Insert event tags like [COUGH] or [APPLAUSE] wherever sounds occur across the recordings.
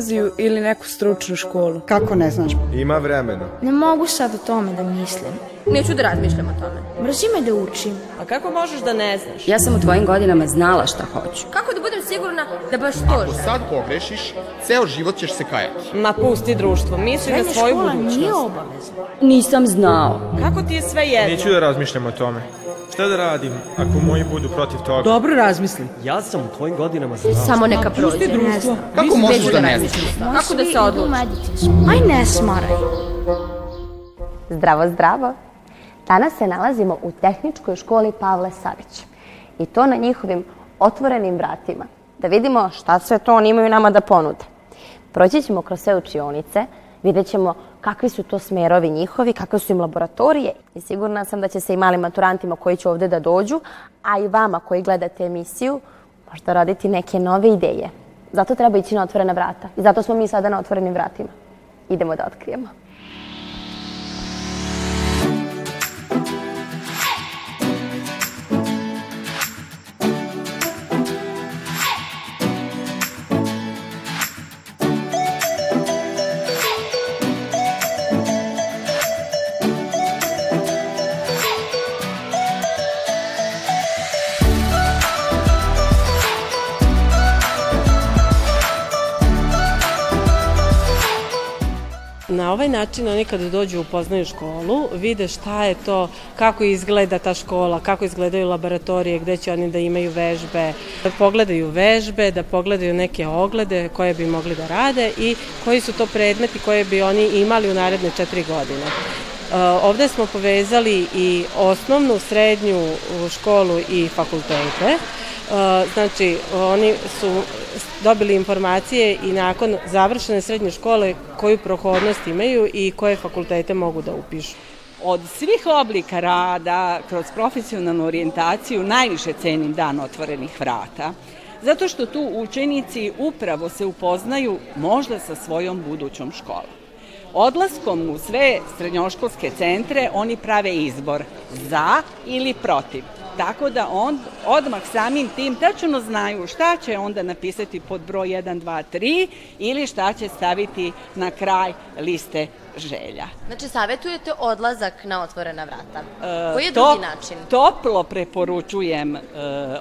gimnaziju ili neku stručnu školu. Kako ne znaš? Ima vremena. Ne mogu sad o tome da mislim. Neću da razmišljam o tome. Mrzi me da učim. A kako možeš da ne znaš? Ja sam u tvojim godinama znala šta hoću. Kako da budem sigurna da baš to Ako sad pogrešiš, ceo život ćeš se kajati. Ma pusti društvo, misli na svoju škola nije budućnost. obavezna. Nisam znao. Kako ti je sve jedno? Neću da razmišljam o tome. Šta da radim ako moji budu protiv toga? Dobro razmisli. Ja sam u tvojim godinama znao. Samo neka prođe. Ne znam. Kako možeš da ne znaš? Kako da se odluči? Aj ne smaraj. Zdravo, zdravo. Danas se nalazimo u tehničkoj školi Pavle Savić. I to na njihovim otvorenim vratima. Da vidimo šta sve to oni imaju nama da ponude. Proći ćemo kroz sve učionice, vidjet ćemo kakvi su to smerovi njihovi, kakve su im laboratorije i sigurna sam da će se i malim maturantima koji će ovde da dođu, a i vama koji gledate emisiju, možda raditi neke nove ideje. Zato treba ići na otvorena vrata i zato smo mi sada na otvorenim vratima. Idemo da otkrijemo. Na ovaj način oni kada dođu upoznaju školu, vide šta je to, kako izgleda ta škola, kako izgledaju laboratorije, gde će oni da imaju vežbe, da pogledaju vežbe, da pogledaju neke oglede koje bi mogli da rade i koji su to predmeti koje bi oni imali u naredne četiri godine. E, Ovde smo povezali i osnovnu, srednju školu i fakultete. E, Znači, oni su dobili informacije i nakon završene srednje škole koju prohodnost imaju i koje fakultete mogu da upišu. Od svih oblika rada kroz profesionalnu orijentaciju najviše cenim dan otvorenih vrata. Zato što tu učenici upravo se upoznaju možda sa svojom budućom školom. Odlaskom u sve srednjoškolske centre oni prave izbor za ili protiv. Tako da on odmah samim tim tačno znaju šta će onda napisati pod broj 1, 2, 3 ili šta će staviti na kraj liste želja. Znači, savjetujete odlazak na otvorena vrata. Koji je To- drugi način? Toplo preporučujem e,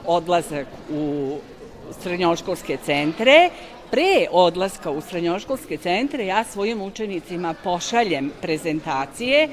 odlazak u srednjoškolske centre. Pre odlaska u srednjoškolske centre ja svojim učenicima pošaljem prezentacije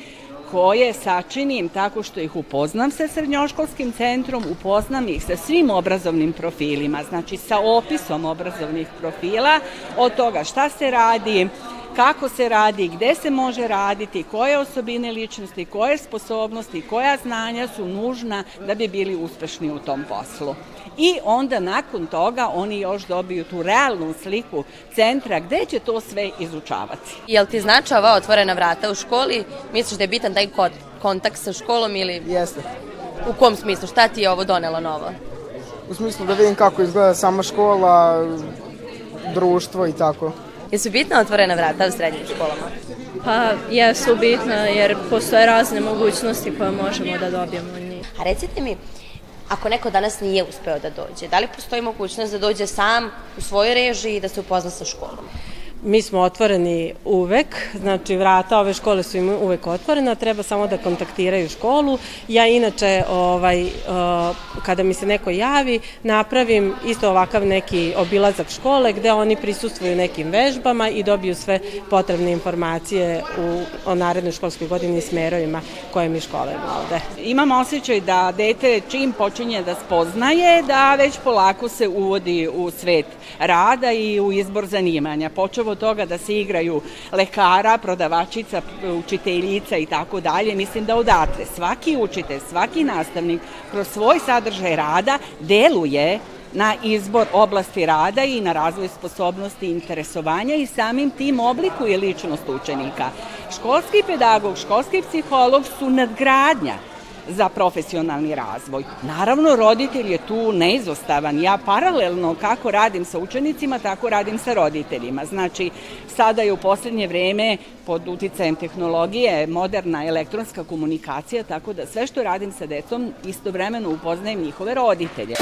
koje sačinim tako što ih upoznam sa srednjoškolskim centrom, upoznam ih sa svim obrazovnim profilima, znači sa opisom obrazovnih profila, od toga šta se radi, kako se radi, gde se može raditi, koje osobine ličnosti, koje sposobnosti, koja znanja su nužna da bi bili uspešni u tom poslu. I onda nakon toga oni još dobiju tu realnu sliku centra gde će to sve izučavati. Jel ti znači ova otvorena vrata u školi? Misliš da je bitan taj kod, kontakt sa školom ili Jeste. u kom smislu? Šta ti je ovo donelo novo? U smislu da vidim kako izgleda sama škola, društvo i tako. Jesu bitna otvorena vrata u srednjim školama? Pa jesu bitne jer postoje razne mogućnosti koje možemo da dobijemo od njih. A recite mi, ako neko danas nije uspeo da dođe, da li postoji mogućnost da dođe sam u svojoj režiji i da se upozna sa školom? Mi smo otvoreni uvek, znači vrata ove škole su im uvek otvorena, treba samo da kontaktiraju školu. Ja inače, ovaj, uh, kada mi se neko javi, napravim isto ovakav neki obilazak škole gde oni prisustvuju nekim vežbama i dobiju sve potrebne informacije u, o narednoj školskoj godini i smerovima koje mi škole vode. Imam osjećaj da dete čim počinje da spoznaje, da već polako se uvodi u svet rada i u izbor zanimanja. Počevo od toga da se igraju lekara, prodavačica, učiteljica i tako dalje. Mislim da odatle svaki učitelj, svaki nastavnik kroz svoj sadržaj rada deluje na izbor oblasti rada i na razvoj sposobnosti i interesovanja i samim tim oblikuje ličnost učenika. Školski pedagog, školski psiholog su nadgradnja za profesionalni razvoj. Naravno, roditelj je tu neizostavan. Ja paralelno kako radim sa učenicima, tako radim sa roditeljima. Znači, sada je u poslednje vreme pod uticajem tehnologije moderna elektronska komunikacija, tako da sve što radim sa decom istovremeno upoznajem njihove roditelje.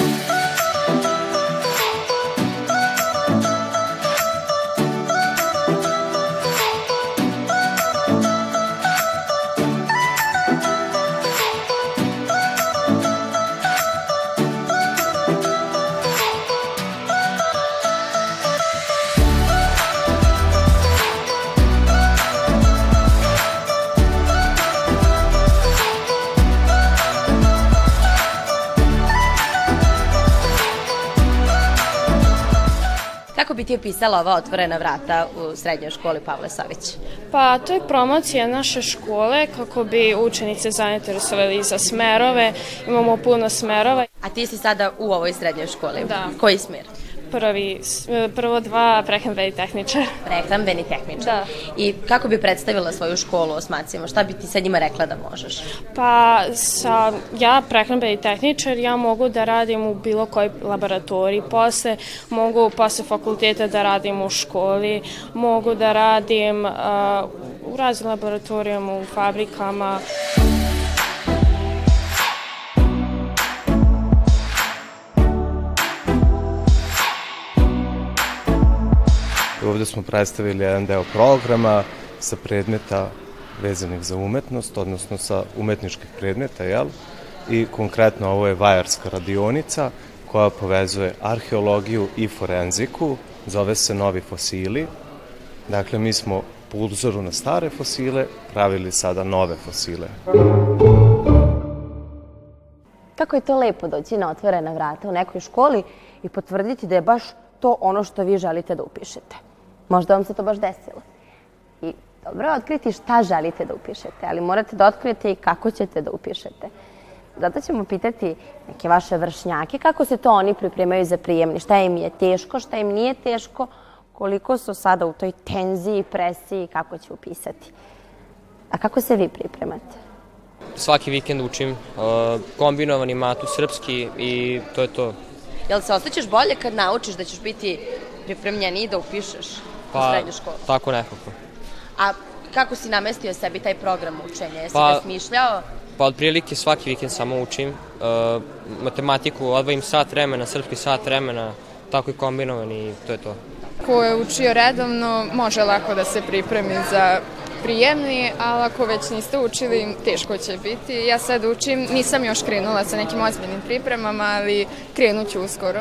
Kako bi ti opisala ova otvorena vrata u srednjoj školi Pavle Savić? Pa to je promocija naše škole kako bi učenice zainteresovali za smerove. Imamo puno smerova. A ti si sada u ovoj srednjoj školi? Da. Koji smer? Prvi, prvo dva prehrambeni tehničar. [LAUGHS] Prehrambeni tehničar. Da. I kako bi predstavila svoju školu osmacima? Šta bi ti sa njima rekla da možeš? Pa sa, ja prehrambeni tehničar, ja mogu da radim u bilo kojoj laboratoriji. Posle mogu posle fakulteta da radim u školi, mogu da radim uh, u raznim laboratorijama, u fabrikama. Ovde smo predstavili jedan deo programa sa predmeta vezanih za umetnost, odnosno sa umetničkih predmeta, jel? I konkretno ovo je vajarska radionica koja povezuje arheologiju i forenziku, zove se Novi fosili. Dakle, mi smo po uzoru na stare fosile pravili sada nove fosile. Kako je to lepo doći na otvorena vrata u nekoj školi i potvrditi da je baš to ono što vi želite da upišete. Možda vam se to baš desilo. I dobro je otkriti šta želite da upišete, ali morate da otkrijete i kako ćete da upišete. Zato ćemo pitati neke vaše vršnjake kako se to oni pripremaju za prijemni, šta im je teško, šta im nije teško, koliko su sada u toj tenziji, presiji, kako će upisati. A kako se vi pripremate? Svaki vikend učim uh, kombinovani matu srpski i to je to. Jel se osjećaš bolje kad naučiš da ćeš biti pripremljeniji da upišeš pa, u srednju školu? tako nekako. A kako si namestio sebi taj program učenja? Jesi pa, ga smišljao? Pa otprilike svaki vikend samo učim. Uh, matematiku odvojim sat vremena, srpski sat vremena, tako i kombinovan i to je to. Ko je učio redovno može lako da se pripremi za prijemni, ali ako već niste učili, teško će biti. Ja sad učim, nisam još krenula sa nekim ozbiljnim pripremama, ali krenut ću uskoro.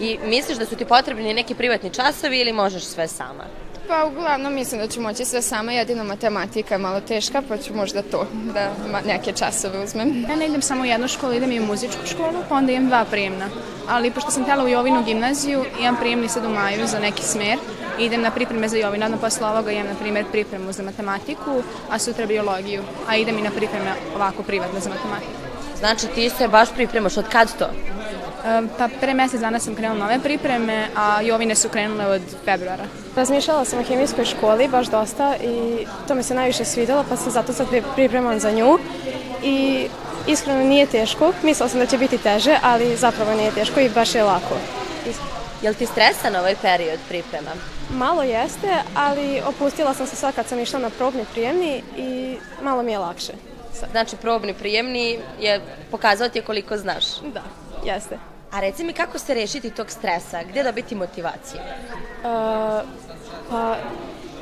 I misliš da su ti potrebni neki privatni časovi ili možeš sve sama? Pa uglavnom mislim da ću moći sve sama, jedino matematika je malo teška, pa ću možda to da neke časove uzmem. Ja ne idem samo u jednu školu, idem i u muzičku školu, pa onda imam dva prijemna. Ali pošto sam htjela u Jovinu gimnaziju, imam prijemni sad u maju za neki smer, idem na pripreme za Jovinu, odmah posle ovoga imam, na primjer, pripremu za matematiku, a sutra biologiju, a idem i na pripreme ovako privatno za matematiku. Znači ti se baš pripremaš, od kad to? Pa pre mesec dana sam krenula nove pripreme, a Jovine su krenule od februara. Razmišljala sam o hemijskoj školi baš dosta i to mi se najviše svidelo, pa sam zato sad pripremam za nju. I iskreno nije teško, mislila sam da će biti teže, ali zapravo nije teško i baš je lako. Je li ti stresan ovaj period priprema? Malo jeste, ali opustila sam se sad kad sam išla na probni prijemni i malo mi je lakše. Znači probni prijemni je pokazao ti koliko znaš? Da, jeste. A reci mi kako se rešiti tog stresa? Gde dobiti motivaciju? Uh, pa,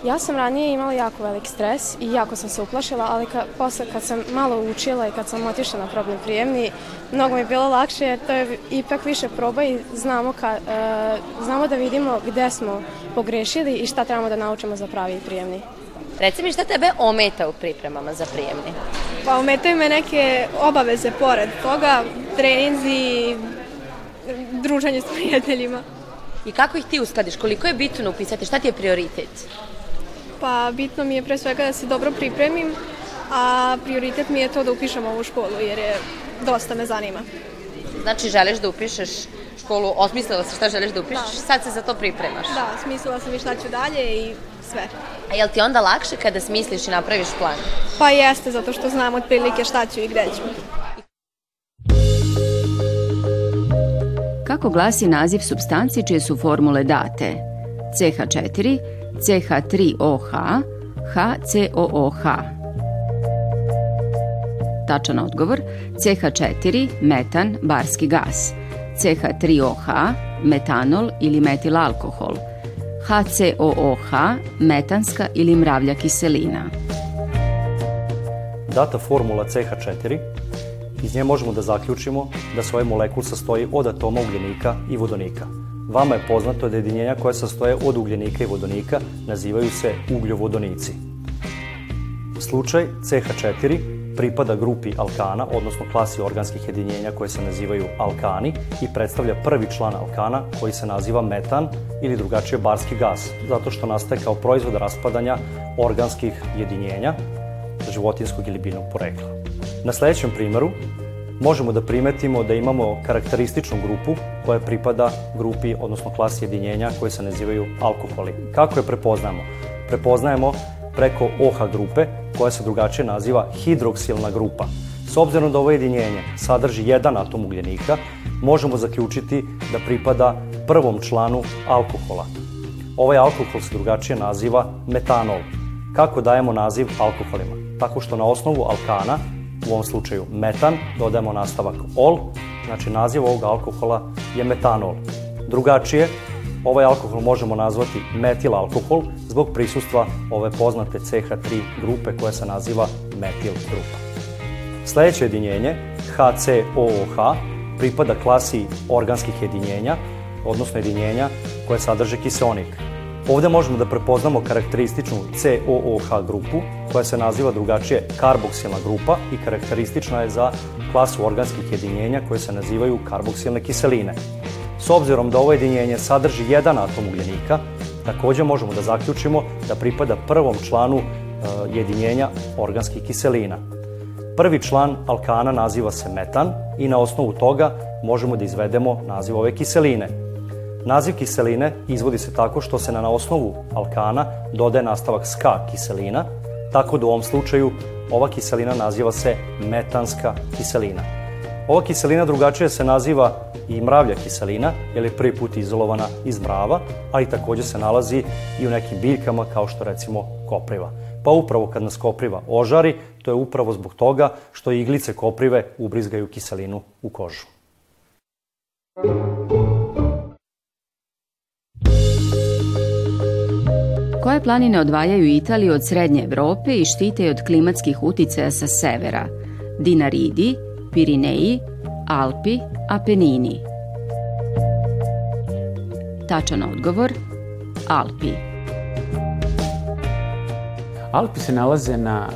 ja sam ranije imala jako velik stres i jako sam se uplašila, ali ka, posle kad sam malo učila i kad sam otišla na problem prijemni, mnogo mi je bilo lakše jer to je ipak više proba i znamo, ka, uh, znamo da vidimo gde smo pogrešili i šta trebamo da naučimo za pravi prijemni. Reci mi šta tebe ometa u pripremama za prijemni? Pa ometaju me neke obaveze pored toga, treninzi, druženje s prijateljima. I kako ih ti uskladiš? Koliko je bitno upisati? Šta ti je prioritet? Pa bitno mi je pre svega da se dobro pripremim, a prioritet mi je to da upišem ovu školu jer je dosta me zanima. Znači želiš da upišeš školu, osmislila se šta želiš da upišeš, da. sad se za to pripremaš. Da, smislila sam i šta ću dalje i sve. A jel ti onda lakše kada smisliš i napraviš plan? Pa jeste, zato što znam otprilike šta ću i gde ću. Kako glasi naziv substanci čije su formule date? CH4, CH3OH, HCOOH. Tačan odgovor CH4, metan, barski gas, CH3OH, metanol ili metilalkohol, HCOOH, metanska ili mravlja kiselina. Data formula CH4 Iz nje možemo da zaključimo da se ovaj molekul sastoji od atoma ugljenika i vodonika. Vama je poznato da jedinjenja koja sastoje od ugljenika i vodonika nazivaju se ugljovodonici. Slučaj CH4 pripada grupi alkana, odnosno klasi organskih jedinjenja koje se nazivaju alkani i predstavlja prvi član alkana koji se naziva metan ili drugačije barski gas, zato što nastaje kao proizvod raspadanja organskih jedinjenja životinskog ili biljnog porekla. Na sledećem primeru možemo da primetimo da imamo karakterističnu grupu koja pripada grupi, odnosno klasi jedinjenja koje se nazivaju alkoholi. Kako je prepoznamo? Prepoznajemo preko OH grupe koja se drugačije naziva hidroksilna grupa. S obzirom da ovo jedinjenje sadrži jedan atom ugljenika, možemo zaključiti da pripada prvom članu alkohola. Ovaj alkohol se drugačije naziva metanol. Kako dajemo naziv alkoholima? Tako što na osnovu alkana, u ovom slučaju metan, dodajemo nastavak ol, znači naziv ovog alkohola je metanol. Drugačije, ovaj alkohol možemo nazvati metil alkohol zbog prisustva ove poznate CH3 grupe koja se naziva metil grupa. Sledeće jedinjenje, HCOOH, pripada klasi organskih jedinjenja, odnosno jedinjenja koje sadrže kiseonik. Ovde možemo da prepoznamo karakterističnu COOH grupu, koja se naziva drugačije karboksilna grupa i karakteristična je za klasu organskih jedinjenja koje se nazivaju karboksilne kiseline. S obzirom da ovo jedinjenje sadrži jedan atom ugljenika, takođe možemo da zaključimo da pripada prvom članu e, jedinjenja organskih kiselina. Prvi član alkana naziva se metan i na osnovu toga možemo da izvedemo naziv ove kiseline. Naziv kiseline izvodi se tako što se na osnovu alkana dodaje nastavak ska kiselina, tako da u ovom slučaju ova kiselina naziva se metanska kiselina. Ova kiselina drugačije se naziva i mravlja kiselina, jer je prvi put izolovana iz mrava, ali takođe se nalazi i u nekim biljkama kao što recimo kopriva. Pa upravo kad nas kopriva ožari, to je upravo zbog toga što iglice koprive ubrizgaju kiselinu u kožu. Koje planine odvajaju Italiju od srednje Evrope i štite je od klimatskih uticaja sa severa? Dinaridi, Pirineji, Alpi, Apenini. Tačan odgovor Alpi. Alpi se nalaze na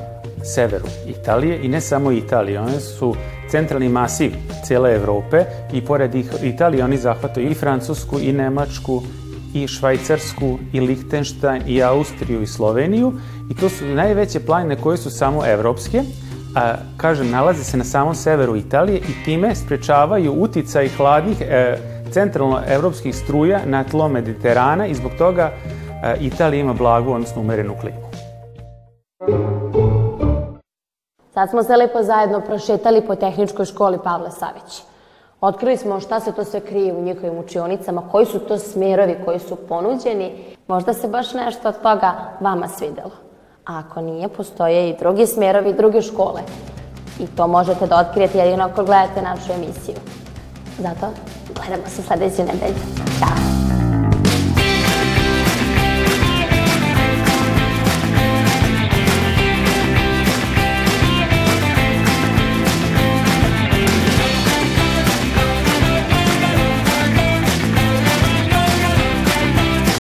severu Italije i ne samo Italije, one su centralni masiv cijele Evrope i pored Italije oni zahvataju i Francusku i Nemačku i Švajcarsku i Lichtenstein i Austriju i Sloveniju i to su najveće planine koje su samo evropske, a, kažem, nalaze se na samom severu Italije i time sprečavaju uticaj hladnih e, centralno-evropskih struja na tlo Mediterana i zbog toga e, Italija ima blagu, odnosno umerenu klimu. Sad smo se lepo zajedno prošetali po tehničkoj školi Pavle Savić. Otkrili smo šta se to sve krije u njihovim učionicama, koji su to smerovi koji su ponuđeni. Možda se baš nešto od toga vama svidelo. A ako nije, postoje i drugi smerovi i druge škole. I to možete da otkrijete jedino ako gledate našu emisiju. Zato gledamo se sledeće nedelje. Ćao!